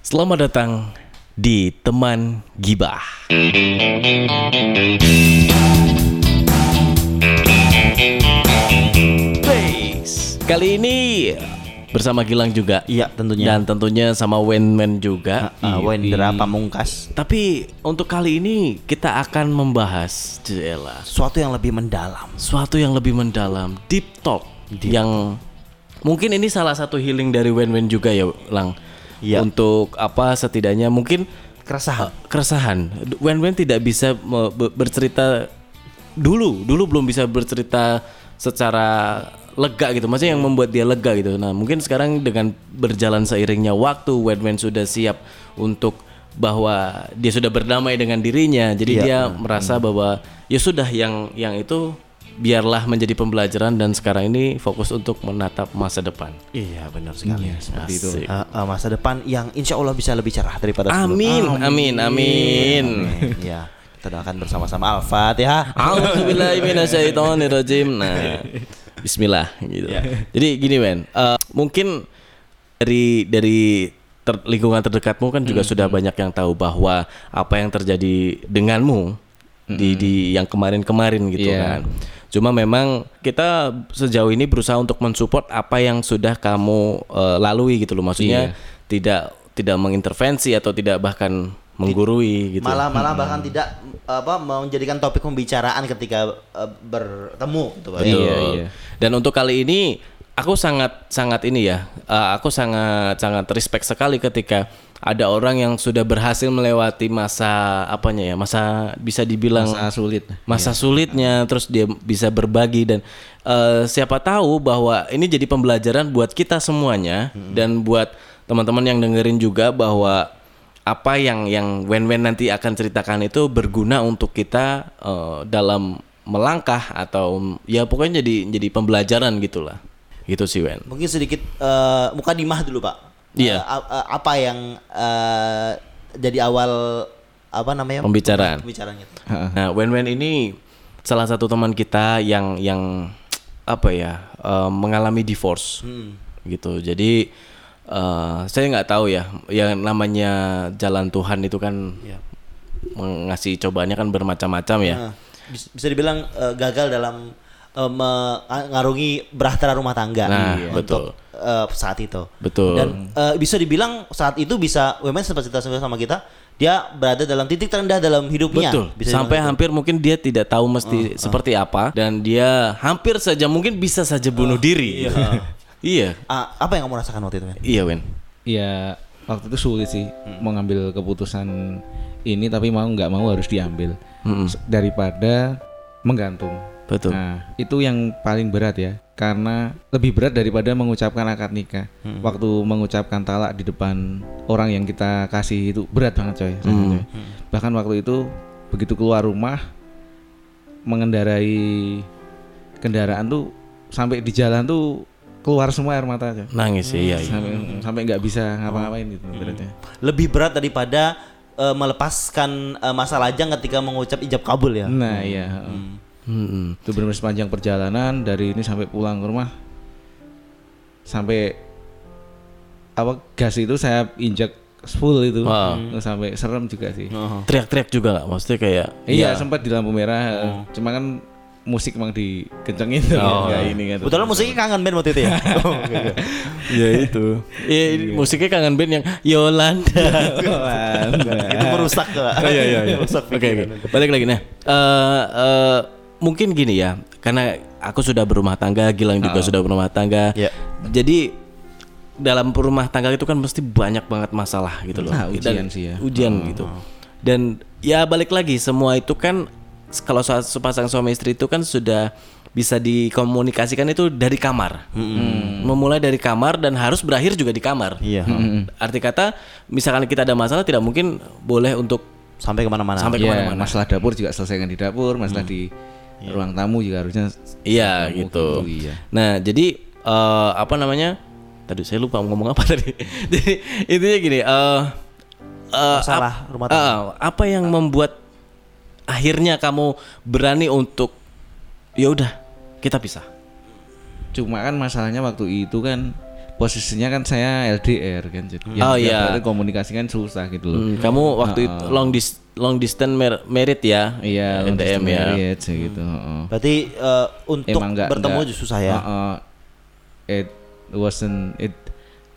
Selamat datang di Teman Gibah. Kali ini bersama Gilang juga. Iya tentunya. Dan tentunya sama Wenmen juga. uh, Wendra Pamungkas. Tapi untuk kali ini kita akan membahas Jela Sesuatu yang lebih mendalam. suatu yang lebih mendalam, deep talk yang mungkin ini salah satu healing dari Wen-Wen juga ya, Lang. Iya. Untuk apa setidaknya mungkin Keresahan. keresahan. Wen-Wen tidak bisa bercerita dulu, dulu belum bisa bercerita secara lega gitu. Maksudnya yang membuat dia lega gitu. Nah, mungkin sekarang dengan berjalan seiringnya waktu Wen-Wen sudah siap untuk bahwa dia sudah berdamai dengan dirinya. Jadi Iya. dia merasa bahwa ya sudah yang yang itu biarlah menjadi pembelajaran dan sekarang ini fokus untuk menatap masa depan. Iya benar sekali. Seperti itu. Uh, uh, masa depan yang insya Allah bisa lebih cerah daripada Amin, sebelum. amin, amin. Ya kita doakan bersama-sama Al-Fatihah. Alhamdulillahirrahmanirrahim. Nah, Bismillah gitu. Jadi gini men, eh, mungkin dari dari ter- lingkungan terdekatmu kan juga sudah banyak yang tahu bahwa apa yang terjadi denganmu di di yang kemarin-kemarin gitu Iya. kan. Cuma memang kita sejauh ini berusaha untuk mensupport apa yang sudah kamu eh, lalui gitu loh. Maksudnya tidak tidak mengintervensi atau tidak bahkan menggurui gitu. Malah malah bahkan tidak apa menjadikan topik pembicaraan ketika uh, bertemu gitu. Betul. Iya, iya. Dan untuk kali ini aku sangat sangat ini ya, uh, aku sangat sangat respect sekali ketika ada orang yang sudah berhasil melewati masa apanya ya, masa bisa dibilang Masa sulit. masa sulitnya, terus dia bisa berbagi dan uh, siapa tahu bahwa ini jadi pembelajaran buat kita semuanya dan buat teman-teman yang dengerin juga bahwa apa yang yang Wen-Wen nanti akan ceritakan itu berguna untuk kita uh, dalam melangkah atau ya pokoknya jadi jadi pembelajaran gitulah gitu sih Wen Mungkin sedikit uh, muka dimah dulu Pak. Iya. Uh, apa yang uh, jadi awal apa namanya Pembicaraan. Pembicaraan gitu. Nah, Wen-Wen ini salah satu teman kita yang yang apa ya eh, mengalami divorce gitu. Jadi eh, saya nggak tahu ya, yang namanya jalan Tuhan itu kan Iya. mengasih cobaannya kan bermacam-macam ya. Nah, bis- bisa dibilang uh, gagal dalam uh, mengarungi bahtera rumah tangga Nah, untuk betul. uh, saat itu. Betul. Dan uh, bisa dibilang saat itu bisa Wemen sempat cerita sama kita, dia berada dalam titik terendah dalam hidupnya. Betul. Bisa Sampai gitu. hampir mungkin dia tidak tahu mesti seperti apa dan dia hampir saja mungkin bisa saja bunuh diri. iya. Ah, apa yang kamu rasakan waktu itu, Men? Iya, Wen. Ya waktu itu sulit sih mengambil keputusan ini tapi mau nggak mau harus diambil S- daripada menggantung. Betul. Nah itu yang paling berat ya karena lebih berat daripada mengucapkan akad nikah. Waktu mengucapkan talak di depan orang yang kita kasih itu berat banget coy. rasanya, coy. Bahkan waktu itu begitu keluar rumah mengendarai kendaraan tuh sampai di jalan tuh keluar semua air mata aja Nangis iya, iya. sampai sampai nggak bisa ngapa-ngapain gitu beratnya. Lebih berat daripada uh, melepaskan uh, masa lajang ketika mengucap ijab kabul ya. Nah iya, Mm-mm. itu benar sepanjang perjalanan dari ini sampai pulang ke rumah sampai apa gas itu saya injak full itu Wow. sampai serem juga sih. Teriak-teriak juga nggak? Maksudnya kayak Iya sempat di lampu merah, cuma kan musik emang dikencengin tuh Oh. kayak ini kan. Kebetulan musiknya kangen band waktu itu ya. Oh, ya itu. Iya, ini musiknya kangen band yang Yolanda. itu merusak tuh. Iya iya iya. Oke oke. Balik lagi nah. Eh eh, mungkin gini ya, karena aku sudah berumah tangga, Gilang juga sudah berumah tangga. Iya. Jadi dalam rumah tangga itu kan mesti banyak banget masalah gitu loh. Nah, ujian Dan- sih ya. Ujian gitu. Dan ya balik lagi semua itu kan kalau sepasang suami istri itu kan sudah bisa dikomunikasikan itu dari kamar. Memulai dari kamar dan harus berakhir juga di kamar. Iya. Arti kata misalkan kita ada masalah tidak mungkin boleh untuk Sampai ke mana-mana. Sampai Iya, ke mana-mana. masalah dapur juga selesaikan di dapur, masalah di ruang tamu juga harusnya Iya gitu. gitu, iya. Nah jadi eh, apa namanya? Tadi saya lupa mau ngomong apa tadi. jadi intinya gini. eh eh, Masalah ap- rumah tangga. eh, apa yang membuat akhirnya kamu berani untuk ya udah kita pisah. Cuma kan masalahnya waktu itu kan posisinya kan saya LDR kan jadi Oh, ya, iya. berarti komunikasi kan susah gitu loh. Hmm, kamu waktu itu long dis long distance mer- merit ya? Iya, long LDM ya. marriage ya gitu. heeh. Berarti eh, untuk Emang nggak bertemu nggak- justru susah ya. heeh. it wasn't it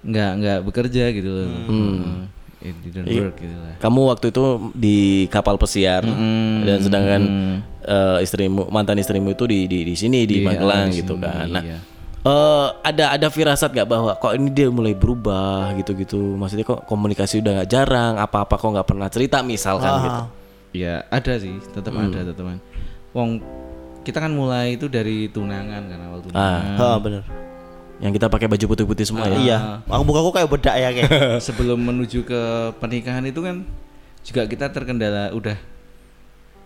nggak nggak bekerja gitu loh. Hmm. Heeh. It didn't Iya. work gitu lah. Kamu waktu itu di kapal pesiar Mm, dan sedangkan mm. eh, istrimu mantan istrimu itu di di di sini di Iya, Magelang di gitu kan. Nah, iya. Eh, ada ada firasat gak bahwa kok ini dia mulai berubah gitu-gitu? Maksudnya kok komunikasi udah gak jarang, apa-apa kok nggak pernah cerita misalkan Ah. gitu. Ya ada sih, tetap Hmm. ada teman. Wong kita kan mulai itu dari tunangan kan awal Ah. tunangan. Heeh, bener. Yang kita pakai baju putih-putih semua ya. Iya. Aku muka aku kayak bedak ya kayak. Sebelum menuju ke pernikahan itu kan juga kita terkendala udah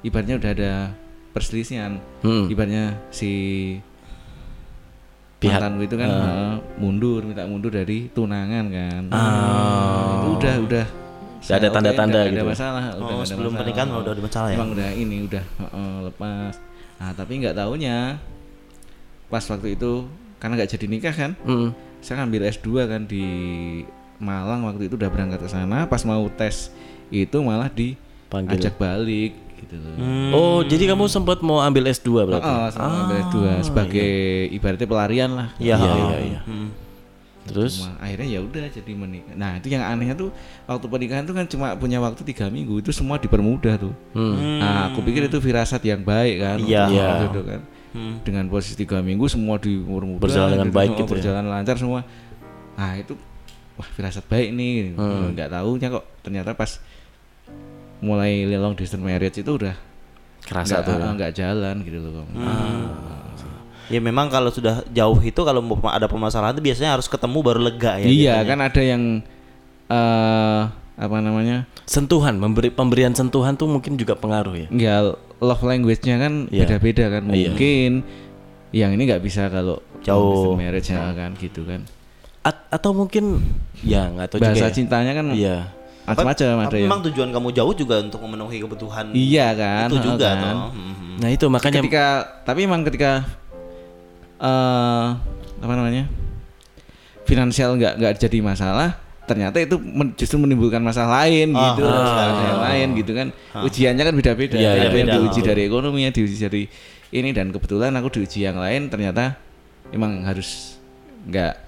ibaratnya udah ada perselisihan. Hmm. Ibaratnya si Pihak- mantanku itu kan heeh, mundur, minta mundur dari tunangan kan. Ah. Itu udah udah Udah ada tanda-tanda nggak gitu. Ada masalah, udah Oh, ada sebelum masalah. pernikahan udah ada masalah ya? Emang udah ini udah heeh, lepas. Nah, tapi nggak taunya pas waktu itu karena nggak jadi nikah kan, Hmm. saya ngambil S2 kan di Malang waktu itu udah berangkat ke sana, pas mau tes itu malah Panggil. diajak balik gitu loh. Oh, jadi kamu sempat mau ambil S2 berarti? Oh, sama ngambil S2 sebagai ibaratnya pelarian lah. Iya, Iya, iya, iya. Hmm. Terus Cuma akhirnya ya udah jadi menikah. Nah itu yang anehnya tuh waktu pernikahan tuh kan cuma punya waktu tiga minggu itu semua dipermudah tuh. hmm. Nah aku pikir itu firasat yang baik kan. Iya. Iya. waktu itu kan. Dengan posisi tiga minggu semua dipermudah. Berjalan dengan baik oh, gitu ya. Berjalan lancar semua. Nah itu wah firasat baik nih. Hmm. Nggak tahunya kok ternyata pas mulai long distance marriage itu udah kerasa nggak- tuh. ah, nggak jalan gitu loh. Bang. Ya memang kalau sudah jauh itu kalau mau ada permasalahan itu biasanya harus ketemu baru lega ya. iya biasanya. kan ada yang eh apa namanya? Sentuhan, memberi pemberian sentuhan tuh mungkin juga pengaruh ya. ya love language-nya kan Iya. beda-beda kan Iya. mungkin yang ini nggak bisa kalau Jauh. marriage ya kan gitu kan A- atau mungkin ya nggak tahu bahasa juga. ya. cintanya kan Iya. Macam-macam ada yang memang tujuan kamu jauh juga untuk memenuhi kebutuhan iya kan itu juga kan. toh. Mhm. Nah, itu makanya ketika tapi emang ketika eh apa namanya finansial nggak nggak jadi masalah ternyata itu men- justru menimbulkan masalah lain Ah, gitu benar masalah yang lain gitu kan ujiannya kan beda-beda Iya, ada yang diuji dari ekonomi yang diuji dari ini dan kebetulan aku diuji yang lain ternyata emang harus nggak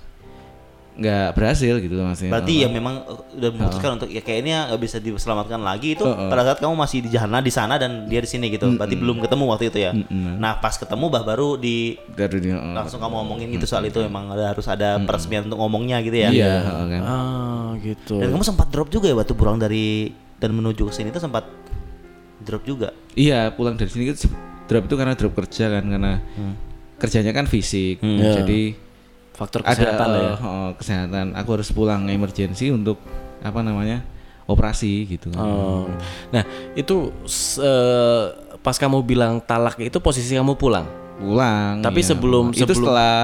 nggak berhasil gitu loh maksudnya Berarti ya memang uh, udah memutuskan untuk ya kayaknya nggak bisa diselamatkan lagi itu Heeh. pada saat kamu masih di sana di sana dan dia di sini gitu. Berarti belum ketemu waktu itu ya. Mm-mm. Nah, pas ketemu bah baru di dari dia oh. langsung kamu ngomongin gitu soal itu memang ada harus ada peresmian untuk ngomongnya gitu ya. iya oh, kan ah gitu. Dan kamu sempat drop juga ya waktu pulang dari dan menuju ke sini itu sempat drop juga. Iya pulang dari sini itu drop itu karena drop kerja kan karena kerjanya kan fisik Ya. jadi Faktor ada kesehatan lah ya. eh, oh, kesehatan aku harus pulang emergency untuk apa namanya operasi gitu kan. Oh. Nah, itu se- pas kamu bilang talak itu posisi kamu pulang. pulang Tapi iya, sebelum- itu sebelum- setelah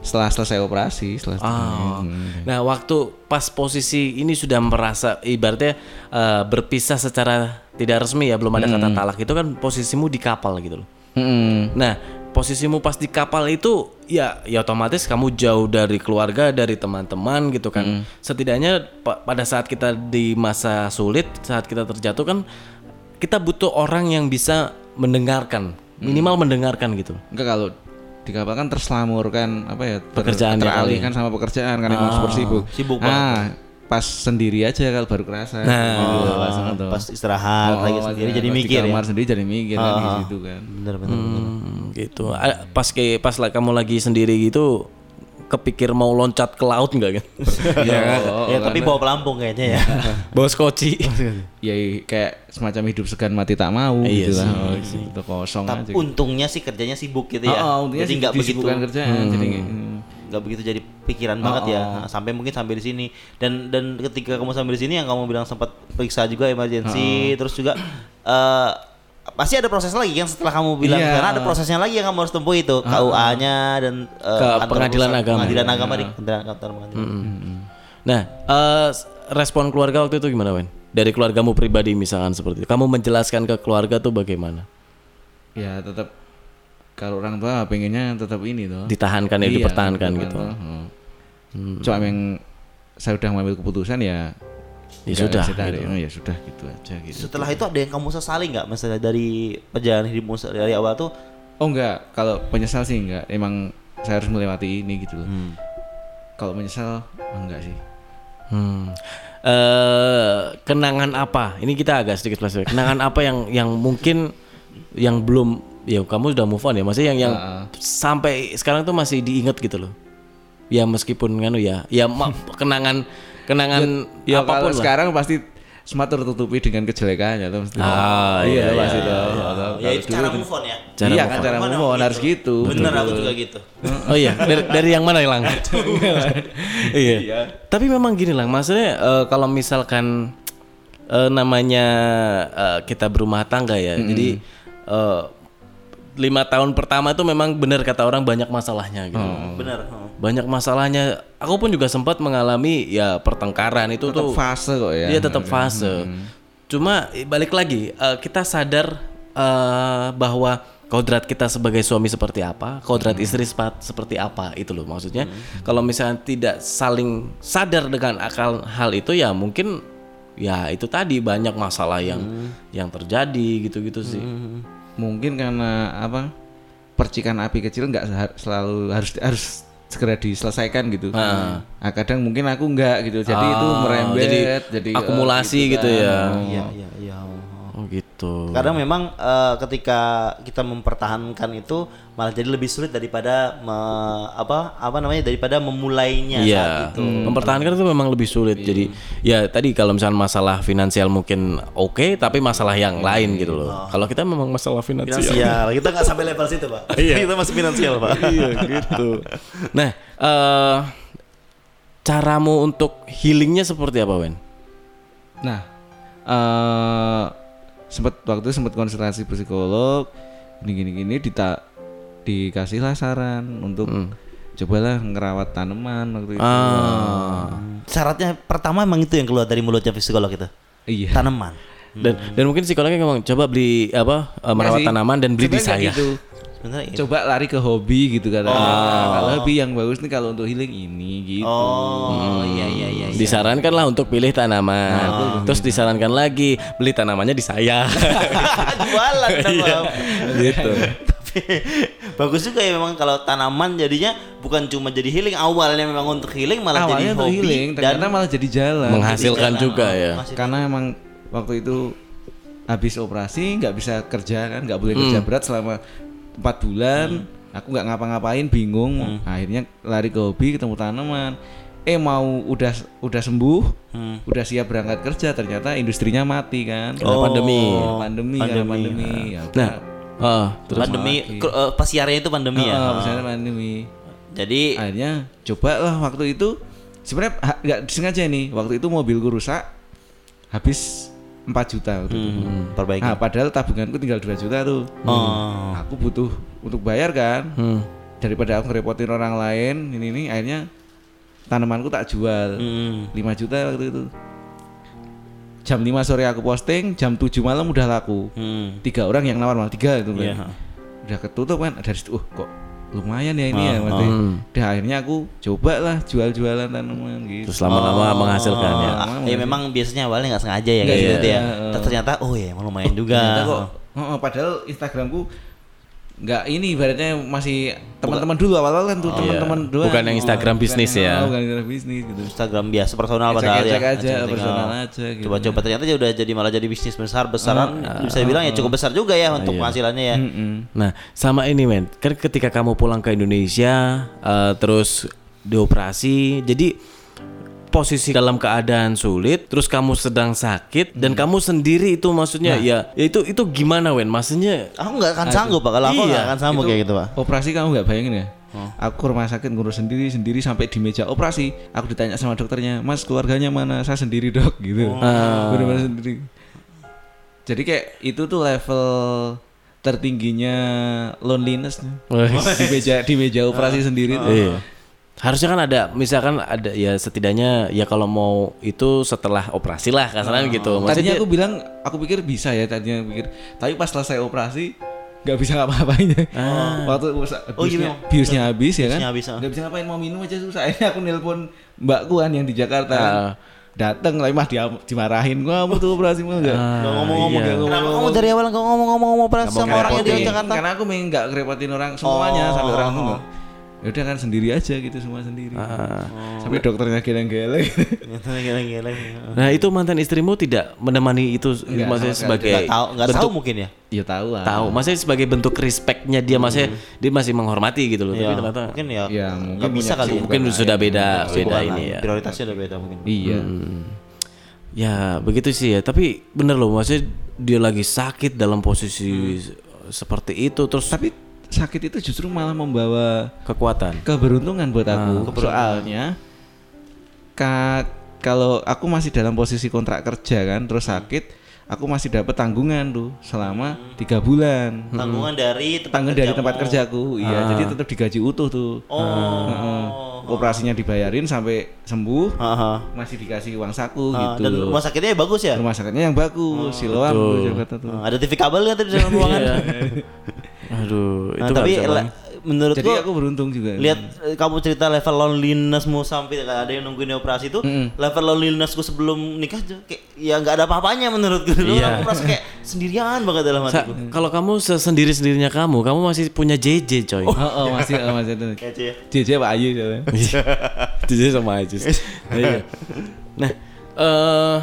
setelah selesai operasi setelah Oh. Hmm. Nah, waktu pas posisi ini sudah merasa ibaratnya eh, berpisah secara tidak resmi ya, belum ada kata talak itu kan posisimu di kapal gitu loh. Mm-mm. Nah, posisimu pas di kapal itu ya ya otomatis kamu jauh dari keluarga, dari teman-teman gitu kan. Setidaknya pa- pada saat kita di masa sulit, saat kita terjatuh kan kita butuh orang yang bisa mendengarkan, minimal mendengarkan gitu. enggak kalau di kapal kan terslamur kan apa ya ter- Pekerjaannya teralihkan sama pekerjaan kan emang super sibuk Sibuk ah pas sendiri aja kalau baru kerasa Nah. Gitu, langsung tuh. Pas istirahat Oh, lagi pas sendiri di- jadi pas di mikir ya. sendiri jadi mikir kan di situ kan Bener bener. bener. Hmm, gitu. A- Pas kayak pas lah kamu lagi sendiri gitu kepikir mau loncat ke laut enggak kan? Iya kan? ya tapi bawa pelampung kayaknya ya. Bawa skoci. ya kayak semacam hidup segan mati tak mau Iya gitu sih, lah oh, itu kosong Tapi aja untungnya sih kerjanya sibuk gitu Oh, ya. oh, untungnya jadi sih nggak begitu disibukkan kerjaan jadi mm. nggak begitu jadi pikiran banget ya. Nah, sampai mungkin sampai di sini dan dan ketika kamu sampai di sini yang kamu bilang sempat periksa juga emergency terus juga eh pasti ada proses lagi kan setelah kamu bilang Iya. karena ada prosesnya lagi yang kamu harus tempuh itu KUA-nya dan eh, Ke pengadilan pusat- agama. Pengadilan agama di kantor, kantor pengadilan. Nah, eh, respon keluarga waktu itu gimana, Wen? Dari keluargamu pribadi misalkan seperti itu. Kamu menjelaskan ke keluarga tuh bagaimana? ya tetap kalau orang tua pengennya tetap ini tuh Ditahankan ya, Iya, dipertahankan gitu. apa, oh. Cuma yang saya udah mengambil keputusan ya Ya sudah, gitu. Oh, ya sudah gitu aja gitu. Setelah itu ada yang kamu sesali nggak? Misalnya dari perjalanan hidupmu dari awal tuh Oh enggak, kalau penyesal sih enggak. Emang saya harus melewati ini gitu loh. Hmm. Kalau menyesal enggak sih. Hmm. Eh, kenangan apa? Ini kita agak sedikit flashback. Kenangan apa yang yang mungkin yang belum ya kamu sudah move on ya, maksudnya yang yang Heeh. sampai sekarang tuh masih diingat gitu loh. Ya meskipun nganu ya, ya kenangan kenangan Ya apa pun kalau lah. sekarang pasti semua tertutupi dengan kejelekannya tuh mesti. Ah, iya, iya, pasti iya, dong. iya. Kalau- ya cara kan- move on ya. Cara iya move kan on. cara Mana move on gitu. harus gitu. Bener Betul. aku juga gitu. Oh iya, dari, dari yang mana Lang? iya. Tapi memang gini Lang, maksudnya eh, kalau misalkan eh, namanya eh, kita berumah tangga ya, jadi eh, lima tahun pertama itu memang benar kata orang banyak masalahnya gitu. Bener. heeh. Banyak masalahnya. Aku pun juga sempat mengalami ya pertengkaran itu Tetap tuh. fase kok ya. Iya tetap fase. Cuma eh, balik lagi eh, kita sadar eh, bahwa kodrat kita sebagai suami seperti apa, kodrat istri sepa- seperti apa itu loh maksudnya. Kalau misalnya tidak saling sadar dengan akal hal itu ya mungkin ya itu tadi banyak masalah yang yang terjadi gitu-gitu sih. Mungkin karena apa? Percikan api kecil nggak selalu harus harus segera diselesaikan gitu. Ah. Nah, kadang mungkin aku enggak gitu. Jadi itu Ah, merembet jadi jadi, akumulasi eh, gitu ya. Iya iya iya. Oh gitu. Kadang memang eh, ketika kita mempertahankan itu malah jadi lebih sulit daripada me- apa apa namanya daripada memulainya saat Iya, itu. mempertahankan itu memang lebih sulit. Jadi ya tadi kalau misalnya masalah finansial mungkin oke, tapi masalah yang lain gitu loh. Kalau kita memang masalah finansial. Finansial, kita nggak sampai level situ pak. kita masih finansial pak. iya gitu. Nah, eh caramu untuk healingnya seperti apa, Wen? Nah, eh sempat waktu itu sempat konsultasi psikolog, gini gini gini dita dikasihlah saran untuk cobalah ngerawat tanaman waktu itu. Ah. Syaratnya pertama emang itu yang keluar dari mulutnya psikolog itu. Iya. Tanaman. Dan dan mungkin psikolognya ngomong coba beli apa eh, merawat Nggak sih. tanaman dan beli di saya. gitu. Sebenarnya ini. Coba lari ke hobi gitu katanya. Nah, kalau hobi yang bagus nih kalau untuk healing ini gitu. Oh iya iya iya. iya. Disarankan lah untuk pilih tanaman. Terus disarankan lagi beli tanamannya di saya. Jualan Iya. Bang. gitu. Tapi bagus juga ya memang kalau tanaman jadinya bukan cuma jadi healing awalnya memang untuk healing malah jadi Awalnya untuk hobi healing, ternyata malah jadi jalan. Menghasilkan jalan. juga ya. Menghasilkan. Karena emang waktu itu habis operasi nggak bisa kerja kan, nggak boleh kerja berat selama empat bulan. Aku nggak ngapa-ngapain, bingung. Akhirnya lari ke hobi, ketemu tanaman. Eh mau udah udah sembuh, udah siap berangkat kerja, ternyata industrinya mati kan. Karena pandemi. pandemi, karena pandemi. Ya, Nah, oh, terus pandemi kru- eh, pesiarnya itu pandemi ya. Ah, misalnya pandemi. Jadi Akhirnya coba lah waktu itu sebenarnya nggak disengaja nih. Waktu itu mobilku rusak, habis 4 juta waktu itu. hmm, perbaiki. Nah, padahal tabunganku tinggal 2 juta tuh. Oh. Aku butuh untuk bayar kan. Hmm. Daripada aku ngerepotin orang lain, ini ini akhirnya tanamanku tak jual. Hmm. 5 juta waktu itu. Jam 5 sore aku posting, jam 7 malam udah laku. Hmm. Tiga orang yang nawar malah tiga itu Iya. kan. Udah ketutup kan dari situ, oh kok lumayan ya ini ya Oh, maksudnya. oh. Udah akhirnya aku coba lah jual-jualan tanaman gitu. Terus lama-lama menghasilkan ya. Ah, ya memang biasanya awalnya nggak sengaja ya kayak Iya, gitu ya. iya, Terus ternyata oh ya lumayan juga. Ternyata kok oh, oh, padahal Instagramku nggak ini ibaratnya masih teman-teman dulu awal-awal kan tuh teman-teman doang. Oh, Bukan yang Instagram bukan bisnis yang- ya. oh, bukan Instagram bisnis gitu. Instagram biasa personal padahal ya. Aja, Ecek-ecek, personal oh. aja gitu. Coba-coba ternyata ya udah jadi malah jadi bisnis besar besaran bisa bilang ya cukup besar juga ya untuk penghasilannya ya. Mm-mm. Nah, sama ini men, kan ketika kamu pulang ke Indonesia, eh, terus dioperasi, jadi posisi dalam keadaan sulit, terus kamu sedang sakit dan kamu sendiri itu maksudnya ya, ya itu itu gimana Wen? Maksudnya Aku nggak akan sanggup pak kalau aku Iya, nggak akan sanggup kayak gitu pak. Operasi kamu nggak bayangin ya? Aku ke rumah sakit ngurus sendiri sendiri sampai di meja operasi. Aku ditanya sama dokternya, Mas keluarganya mana? Saya sendiri dok, gitu. Bener-bener sendiri. Jadi kayak itu tuh level tertingginya loneliness di meja di meja operasi sendiri tuh. Iya. Harusnya kan ada, misalkan ada ya setidaknya ya kalau mau itu setelah operasi lah kasarnya gitu. Tadinya Maksudnya aku bilang, aku pikir bisa ya tadinya pikir. Tapi pas selesai operasi, nggak bisa ngapa-ngapain ya. Waktu Oh, iya, biusnya, memang. biusnya habis ya kan. Habis, ah. Nggak bisa ngapain mau minum aja susah. Akhirnya aku nelpon mbakku kan yang di Jakarta. kan. Ah. Dateng lah mah dia dimarahin gua kamu tuh operasi mah enggak. Nggak ngomong-ngomong iya. Kamu dari awal nggak ngomong-ngomong operasi mau sama orang yang di. Jakarta? Karena aku pengen nggak ngerepotin orang semuanya Oh. sampai orang tuh nggak. Ya udah kan sendiri aja gitu semua sendiri. Ah. Sampai dokternya geleng-geleng. Geleng-geleng. Nah itu mantan istrimu tidak menemani itu Enggak, maksudnya sama sebagai Nggak tahu, nggak tahu bentuk mungkin ya. ya tahu lah. tahu, maksudnya sebagai bentuk respectnya dia maksudnya dia masih menghormati gitu loh. Ya, Tapi ternyata mungkin ya. Ya, mungkin bisa kali. ya. mungkin sudah beda beda Kesibukan ini ya. Prioritasnya udah beda mungkin. Iya. Ya begitu sih ya. Tapi bener loh maksudnya dia lagi sakit dalam posisi seperti itu terus Tapi sakit itu justru malah membawa kekuatan. keberuntungan buat aku. Soalnya ka kalau aku masih dalam posisi kontrak kerja kan, terus sakit, aku masih dapat tanggungan tuh selama tiga bulan. Tanggungan dari tempat Tanggungan dari tempat kerjaku, iya. Jadi tetap digaji utuh tuh. Oh. Heeh. Operasinya dibayarin sampai sembuh, Aha. masih dikasih uang saku Ah, gitu. Dan rumah sakitnya bagus ya? Rumah sakitnya yang bagus, Siloam Jakarta tuh. Ah, Ada TV kabel kan di dalam ruangan? Iya. Aduh, Nah, itu nggak tapi menurut Jadi aku beruntung juga. lihat eh, kamu cerita level lonelinessmu sampai ada yang nungguin operasi itu level lonelinessku sebelum nikah tuh kayak ya nggak ada apa-apanya menurutku dulu Iya. aku merasa kayak sendirian banget dalam hatiku kalau kamu sendiri sendirinya kamu, kamu masih punya JJ coy. Oh, oh, masih oh, masih itu. ya JJ Pak Ayu. JJ sama aja. Iya. Nah, eh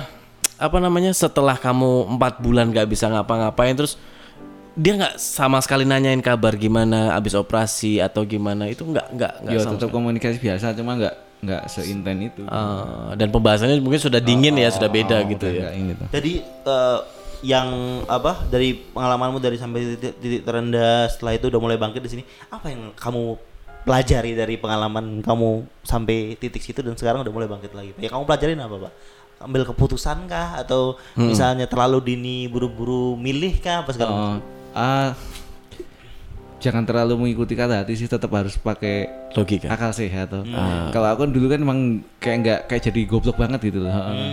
apa namanya setelah kamu empat bulan gak bisa ngapa-ngapain terus dia nggak sama sekali nanyain kabar gimana abis operasi atau gimana itu nggak nggak nggak Ya sama tetap komunikasi biasa cuma nggak nggak seinten itu. Eh, dan pembahasannya mungkin sudah dingin ya sudah beda gitu ya. tuh. jadi eh, yang apa dari pengalamanmu dari sampai titik, titik terendah setelah itu udah mulai bangkit di sini apa yang kamu pelajari dari pengalaman kamu sampai titik situ dan sekarang udah mulai bangkit lagi? Ya kamu pelajarin apa pak? Ambil keputusan kah atau misalnya terlalu dini buru-buru milih kah apa segala macam? Oh, ah, jangan terlalu mengikuti kata hati sih tetap harus pakai logika akal sehat tuh. Kalau aku kan dulu kan emang kayak nggak kayak jadi goblok banget gitu loh. Heeh.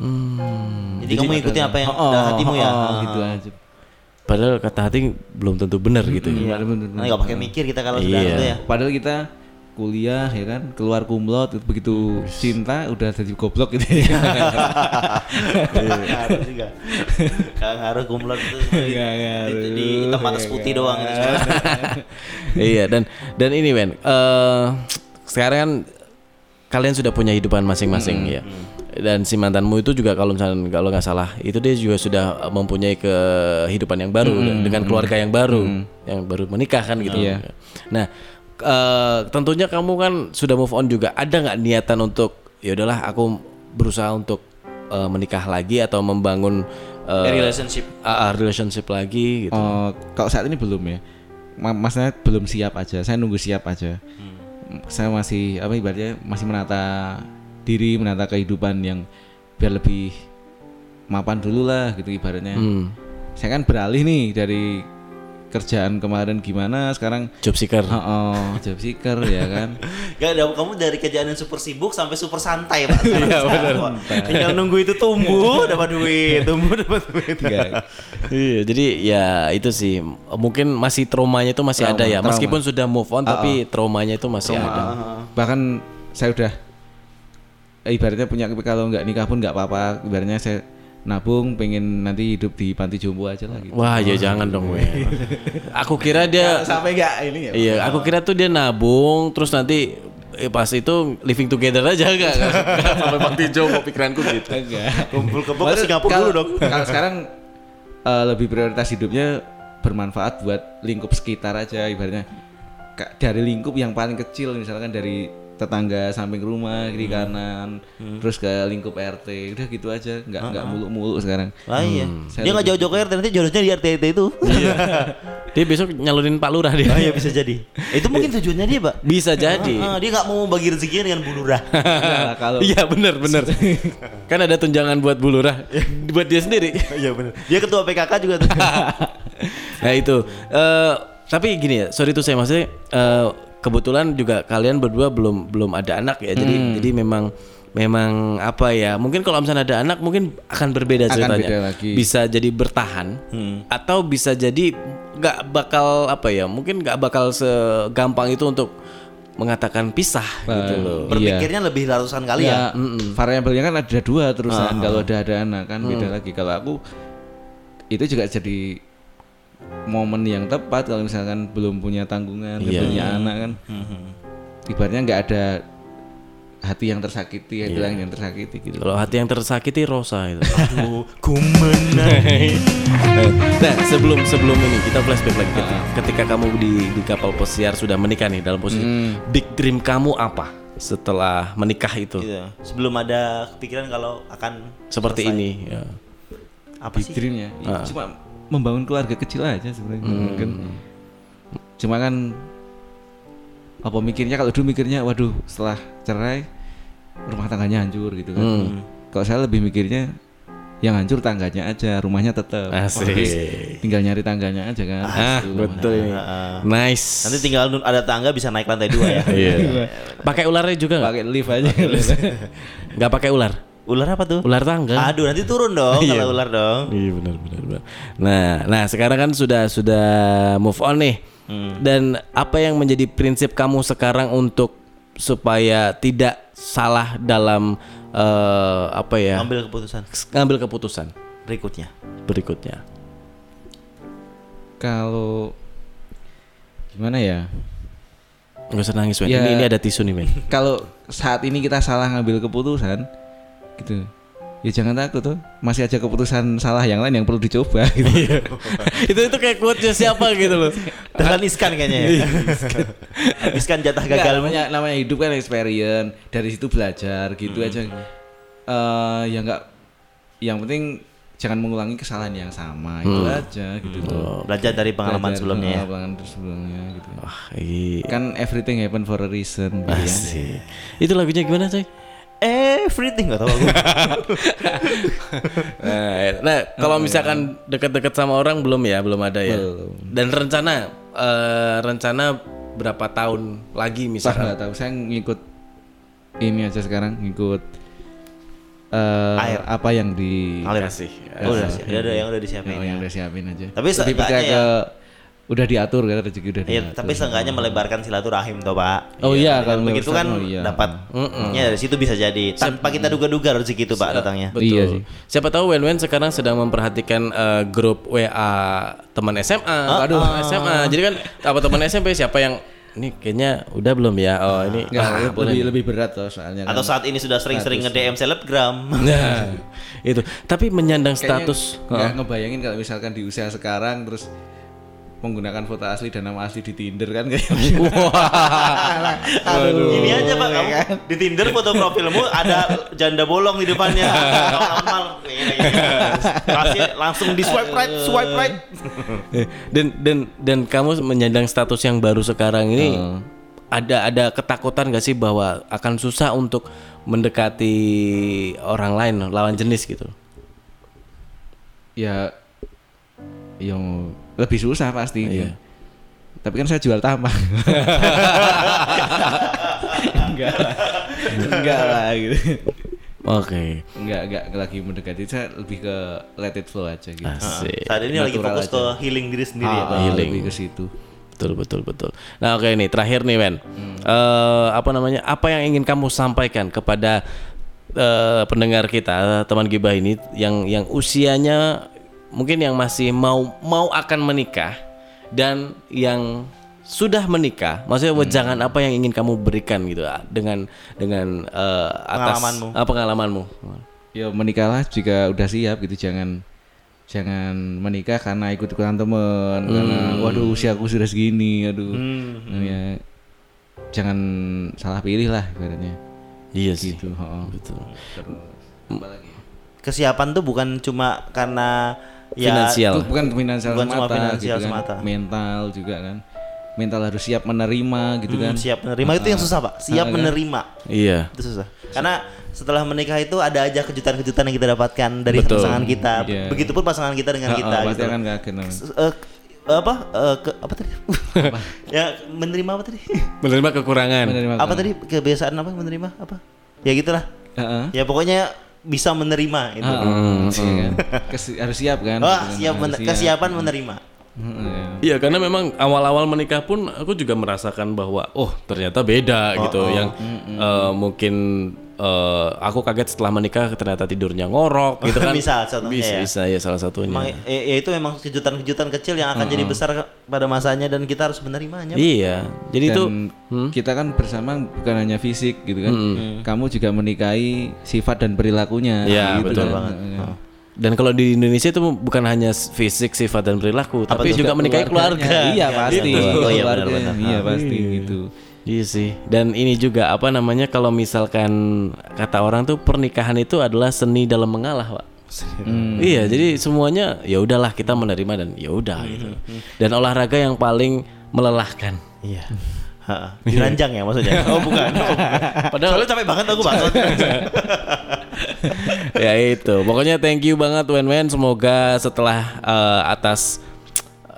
Hmm. jadi, kamu ikuti apa yang Oh, hatimu ya oh, gitu aja. padahal kata hati belum tentu benar gitu ya Iya, bener-bener. Nah, nggak pakai mikir kita kalau sudah Iya. itu ya Padahal kita kuliah ya kan? Keluar kumlot itu begitu cinta udah jadi goblok gitu. Ya. Ngaruh juga. Nggak ngaruh kumlot itu. Di, hitam atas putih doang itu cuma. iya dan dan ini Ben eh sekarang kan kalian sudah punya hidupan masing-masing ya. dan si mantanmu itu juga kalau misalnya kalau nggak salah itu dia juga sudah mempunyai kehidupan yang baru dan dengan keluarga yang baru yang baru menikah kan gitu. Iya. nah eh, tentunya kamu kan sudah move on juga ada nggak niatan untuk ya udahlah aku berusaha untuk eh, menikah lagi atau membangun eh, relationship ah, ah, relationship lagi gitu Oh, kalau saat ini belum ya. Ma- Maksudnya belum siap aja. Saya nunggu siap aja. Saya masih apa ibaratnya masih menata diri, menata kehidupan yang biar lebih mapan dulu lah gitu ibaratnya. Hmm. Saya kan beralih nih dari kerjaan kemarin gimana sekarang job seeker oh, oh job seeker ya kan. Gak ada kamu dari kerjaan yang super sibuk sampai super santai pak. Iya benar. Tinggal nunggu itu tumbuh dapat duit, tumbuh dapat duit. Iya, jadi ya itu sih mungkin masih traumanya itu masih Trauma, ada ya. trauma. Meskipun sudah move on tapi traumanya itu masih ada. bahkan saya udah eh, ibaratnya punya kalau nggak nikah pun nggak apa-apa ibaratnya saya nabung pengen nanti hidup di panti jompo aja lah gitu Wah, ya jangan dong, we. Aku kira dia sampai nggak ini ya Iya, aku kira tuh dia nabung terus nanti eh, pas itu living together aja enggak sampai bakti mau pikiranku gitu. enggak Kumpul kebo ke Singapura dulu dong. kalau sekarang eh, lebih prioritas hidupnya bermanfaat buat lingkup sekitar aja ibaratnya dari lingkup yang paling kecil misalkan dari tetangga samping rumah kiri kanan terus ke lingkup RT udah gitu aja nggak nggak muluk-muluk sekarang Lah iya. Saya Dia nggak jauh-jauh ke RT nanti jodohnya di RT itu. Dia besok nyalurin Pak Lurah dia. Oh iya bisa jadi. Itu mungkin tujuannya dia, Pak. Bisa jadi. Ah, dia nggak mau bagi rezekinya dengan Bu Lurah. Nah, kalau Iya benar benar. kan ada tunjangan buat Bu Lurah buat dia sendiri. Iya benar. Dia ketua PKK juga tuh. nah itu eh tapi gini ya sorry tuh saya maksudnya eh, kebetulan juga kalian berdua belum belum ada anak ya jadi Hmm. jadi memang memang apa ya mungkin kalau misalnya ada anak mungkin akan berbeda Akan ceritanya beda lagi. bisa jadi bertahan atau bisa jadi nggak bakal apa ya? Mungkin nggak bakal segampang itu untuk mengatakan pisah gitu loh. Berpikirnya lebih ratusan kali ya. ya variabelnya kan ada dua terusan kalau udah ada anak kan beda lagi kalau aku itu juga jadi momen yang tepat kalau misalkan belum punya tanggungan belum Iya. punya anak kan ibaratnya nggak ada hati yang tersakiti hati yang tersakiti gitu Kalau hati yang tersakiti Rosa itu. Aduh, ku menang. nah, sebelum sebelum ini kita flashback lagi ketika, ketika kamu di di kapal pesiar sudah menikah nih dalam posisi big dream kamu apa setelah menikah itu? Gitu. Sebelum ada kepikiran kalau akan Seperti selesai. ini ya. Apa big sih? dreamnya ya, cuma membangun keluarga kecil aja sebenarnya kan cuma kan apa mikirnya kalau dulu mikirnya waduh setelah cerai rumah tangganya hancur gitu kan kalau saya lebih mikirnya yang hancur tangganya aja rumahnya tetap Asik. tinggal nyari tangganya aja kan Ah, betul ini. Nice. Nanti tinggal ada tangga bisa naik lantai dua ya. Iya. Pakai ularnya juga nggak? pakai lift aja Nggak pakai ular? Ular apa tuh? Ular tangga. Aduh, nanti turun dong Iya. kalau ular dong. Iya benar benar benar. Nah, nah sekarang kan sudah sudah move on nih. Dan apa yang menjadi prinsip kamu sekarang untuk supaya tidak salah dalam eh, apa ya Ambil keputusan ngambil keputusan berikutnya. berikutnya? kalau gimana ya Nggak usah nangis, men. Ya. Ini, ini ada tisu nih, men. kalau saat ini kita salah ngambil keputusan gitu ya jangan takut tuh masih aja keputusan salah yang lain yang perlu dicoba gitu itu itu kayak quote siapa gitu loh. Dengan iskan kayaknya ya. iskan jatah gagal. namanya namanya hidup kan experience dari situ belajar gitu aja Eh ya enggak yang penting jangan mengulangi kesalahan yang sama itu aja gitu loh Belajar dari pengalaman Belajar, sebelumnya ya. pengalaman sebelumnya gitu Wah, iya. kan everything happen for a reason gitu ya. Asik. Itu lagunya gimana, coy? Everything gak tahu aku. Nah, nah, kalau misalkan dekat-dekat sama orang belum ya, belum ada ya. Belum. Dan rencana eh, rencana berapa tahun lagi Saya misalkan? nggak tahu saya ngikut ini aja sekarang ngikut eh Air. apa yang di Ngalir. Kasih. Oh, udah, si- udah, udah yang udah disiapin. yang, ya. yang udah siapin aja Tapi Lebih seenggaknya percaya ya- ke udah diatur kan rezeki udah Iya, diatur tapi seenggaknya melebarkan silaturahim toh pak. Oh iya, Dengan kalau begitu kan oh iya. dapat. Ya dari situ bisa jadi tanpa kita duga-duga rezeki itu pak datangnya. Betul. Iya sih. Siapa tahu Wen Wen sekarang sedang memperhatikan eh, grup WA teman SMA. Aduh, SMA. Jadi kan apa teman SMP siapa yang ini kayaknya udah belum ya? Oh, ini Nggak, ah, lebih, boleh. lebih berat loh soalnya kan. Atau saat ini sudah sering-sering nge-DM selebgram. Nah, itu. Tapi menyandang Kayaknya status nggak ngebayangin kalau misalkan di usia sekarang terus menggunakan foto asli dan nama asli di Tinder kan kayak Ini aja pak, kamu. Di Tinder foto profilmu ada janda bolong di depannya. Normal. Langsung di swipe right, swipe right. Eh, dan dan dan kamu menyandang status yang baru sekarang ini ada ada ketakutan gak sih bahwa akan susah untuk mendekati orang lain lawan jenis gitu? Ya yang lebih susah pasti Iya. tapi kan saya jual tambang. Enggak. Enggak lah gitu. Oke. Enggak enggak lagi mendekati. Saya lebih ke let it flow aja gitu. Asik. Saat ini lagi fokus aja. ke healing diri sendiri ya Ah, pak. healing. lebih ke situ. Betul betul betul. Nah oke nih terakhir nih Wen. Eh, apa namanya? Apa yang ingin kamu sampaikan kepada eh, pendengar kita teman gibah ini yang yang usianya mungkin yang masih mau mau akan menikah dan yang sudah menikah. Maksudnya wejangan apa yang ingin kamu berikan gitu ah, dengan dengan eh, atas Pengalamanmu. ah, pengalamanmu. Ya menikahlah jika udah siap gitu. Jangan jangan menikah karena ikut ikutan temen karena waduh usiaku sudah segini aduh. Nah, ya jangan salah pilih lah ibaratnya. Iya sih. Gitu heeh. betul. Kesiapan tuh bukan cuma karena ya finansial Itu bukan finansial Bukan cuma semata finansial gitu kan. semata. mental juga kan mental harus siap menerima gitu kan Hmm, siap menerima itu yang susah pak. Siap Ah, kan? menerima iya itu susah. Karena setelah menikah itu ada aja kejutan-kejutan yang kita dapatkan dari Betul. pasangan kita. Iya. Begitupun pasangan kita dengan Heeh, kita. pasti gitu. kaget namanya. S- eh, apa eh, ke, apa tadi? ya menerima apa tadi? menerima kekurangan Menerima apa tadi kebiasaan apa menerima apa? Ya gitulah. Heeh. Ya pokoknya bisa menerima itu. Heeh, iya kan. Kesi- harus siap kan Wah, kan. siap Harus men- kesiapan menerima. Iya karena memang awal-awal menikah pun aku juga merasakan bahwa oh ternyata beda gitu yang eh, mungkin eh, aku kaget setelah menikah ternyata tidurnya ngorok gitu kan Misal contohnya bisa, ya. bisa ya salah satunya Emang, ya, ya itu memang kejutan-kejutan kecil yang akan jadi besar pada masanya dan kita harus menerimanya. iya jadi itu Dan kita kan bersama bukan hanya fisik gitu kan. Kamu juga menikahi sifat dan perilakunya. Iya, gitu betul kan. banget. Heeh. dan kalau di Indonesia itu bukan hanya fisik sifat dan perilaku tapi tuh? juga menikahi keluarga Iya pasti. Gitu. Oh, iya, Keluarga. benar-benar. Iya pasti gitu. Iya sih. Dan ini juga apa namanya kalau misalkan kata orang tuh pernikahan itu adalah seni dalam mengalah, Pak. Iya, jadi semuanya ya udahlah kita menerima dan ya udah gitu. Dan olahraga yang paling melelahkan. Iya. Diranjang ya maksudnya? Oh bukan. Oh, bukan. Padahal Soalnya capek banget aku banget. ya itu. Pokoknya thank you banget Wen Wen. Semoga setelah eh, atas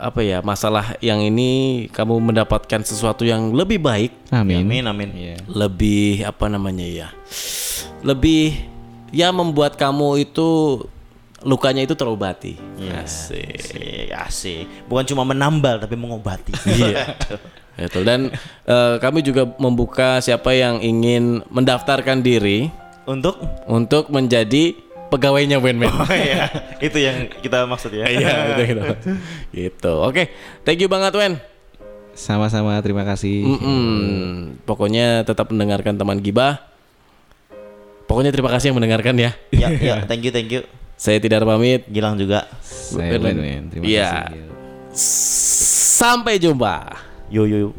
apa ya masalah yang ini kamu mendapatkan sesuatu yang lebih baik, Amin. amin amin. Iya. lebih apa namanya ya, lebih ya membuat kamu itu lukanya itu terobati. Asik. Asik, asik. Bukan cuma menambal tapi mengobati. Iya. Betul. Dan eh, kami juga membuka siapa yang ingin mendaftarkan diri Untuk untuk menjadi pegawainya Wen Wen. Oh iya, itu yang kita maksud ya. Iya, gitu, gitu. Gitu. Oke, thank you banget Wen. Sama-sama terima kasih. Mm-mm. Pokoknya tetap mendengarkan teman gibah. Pokoknya terima kasih yang mendengarkan ya. ya, ya, thank you, thank you. Saya tidak pamit. Gilang juga. Saya Ben, Ben. Terima Iya. kasih. Sampai jumpa. Yo yo yo.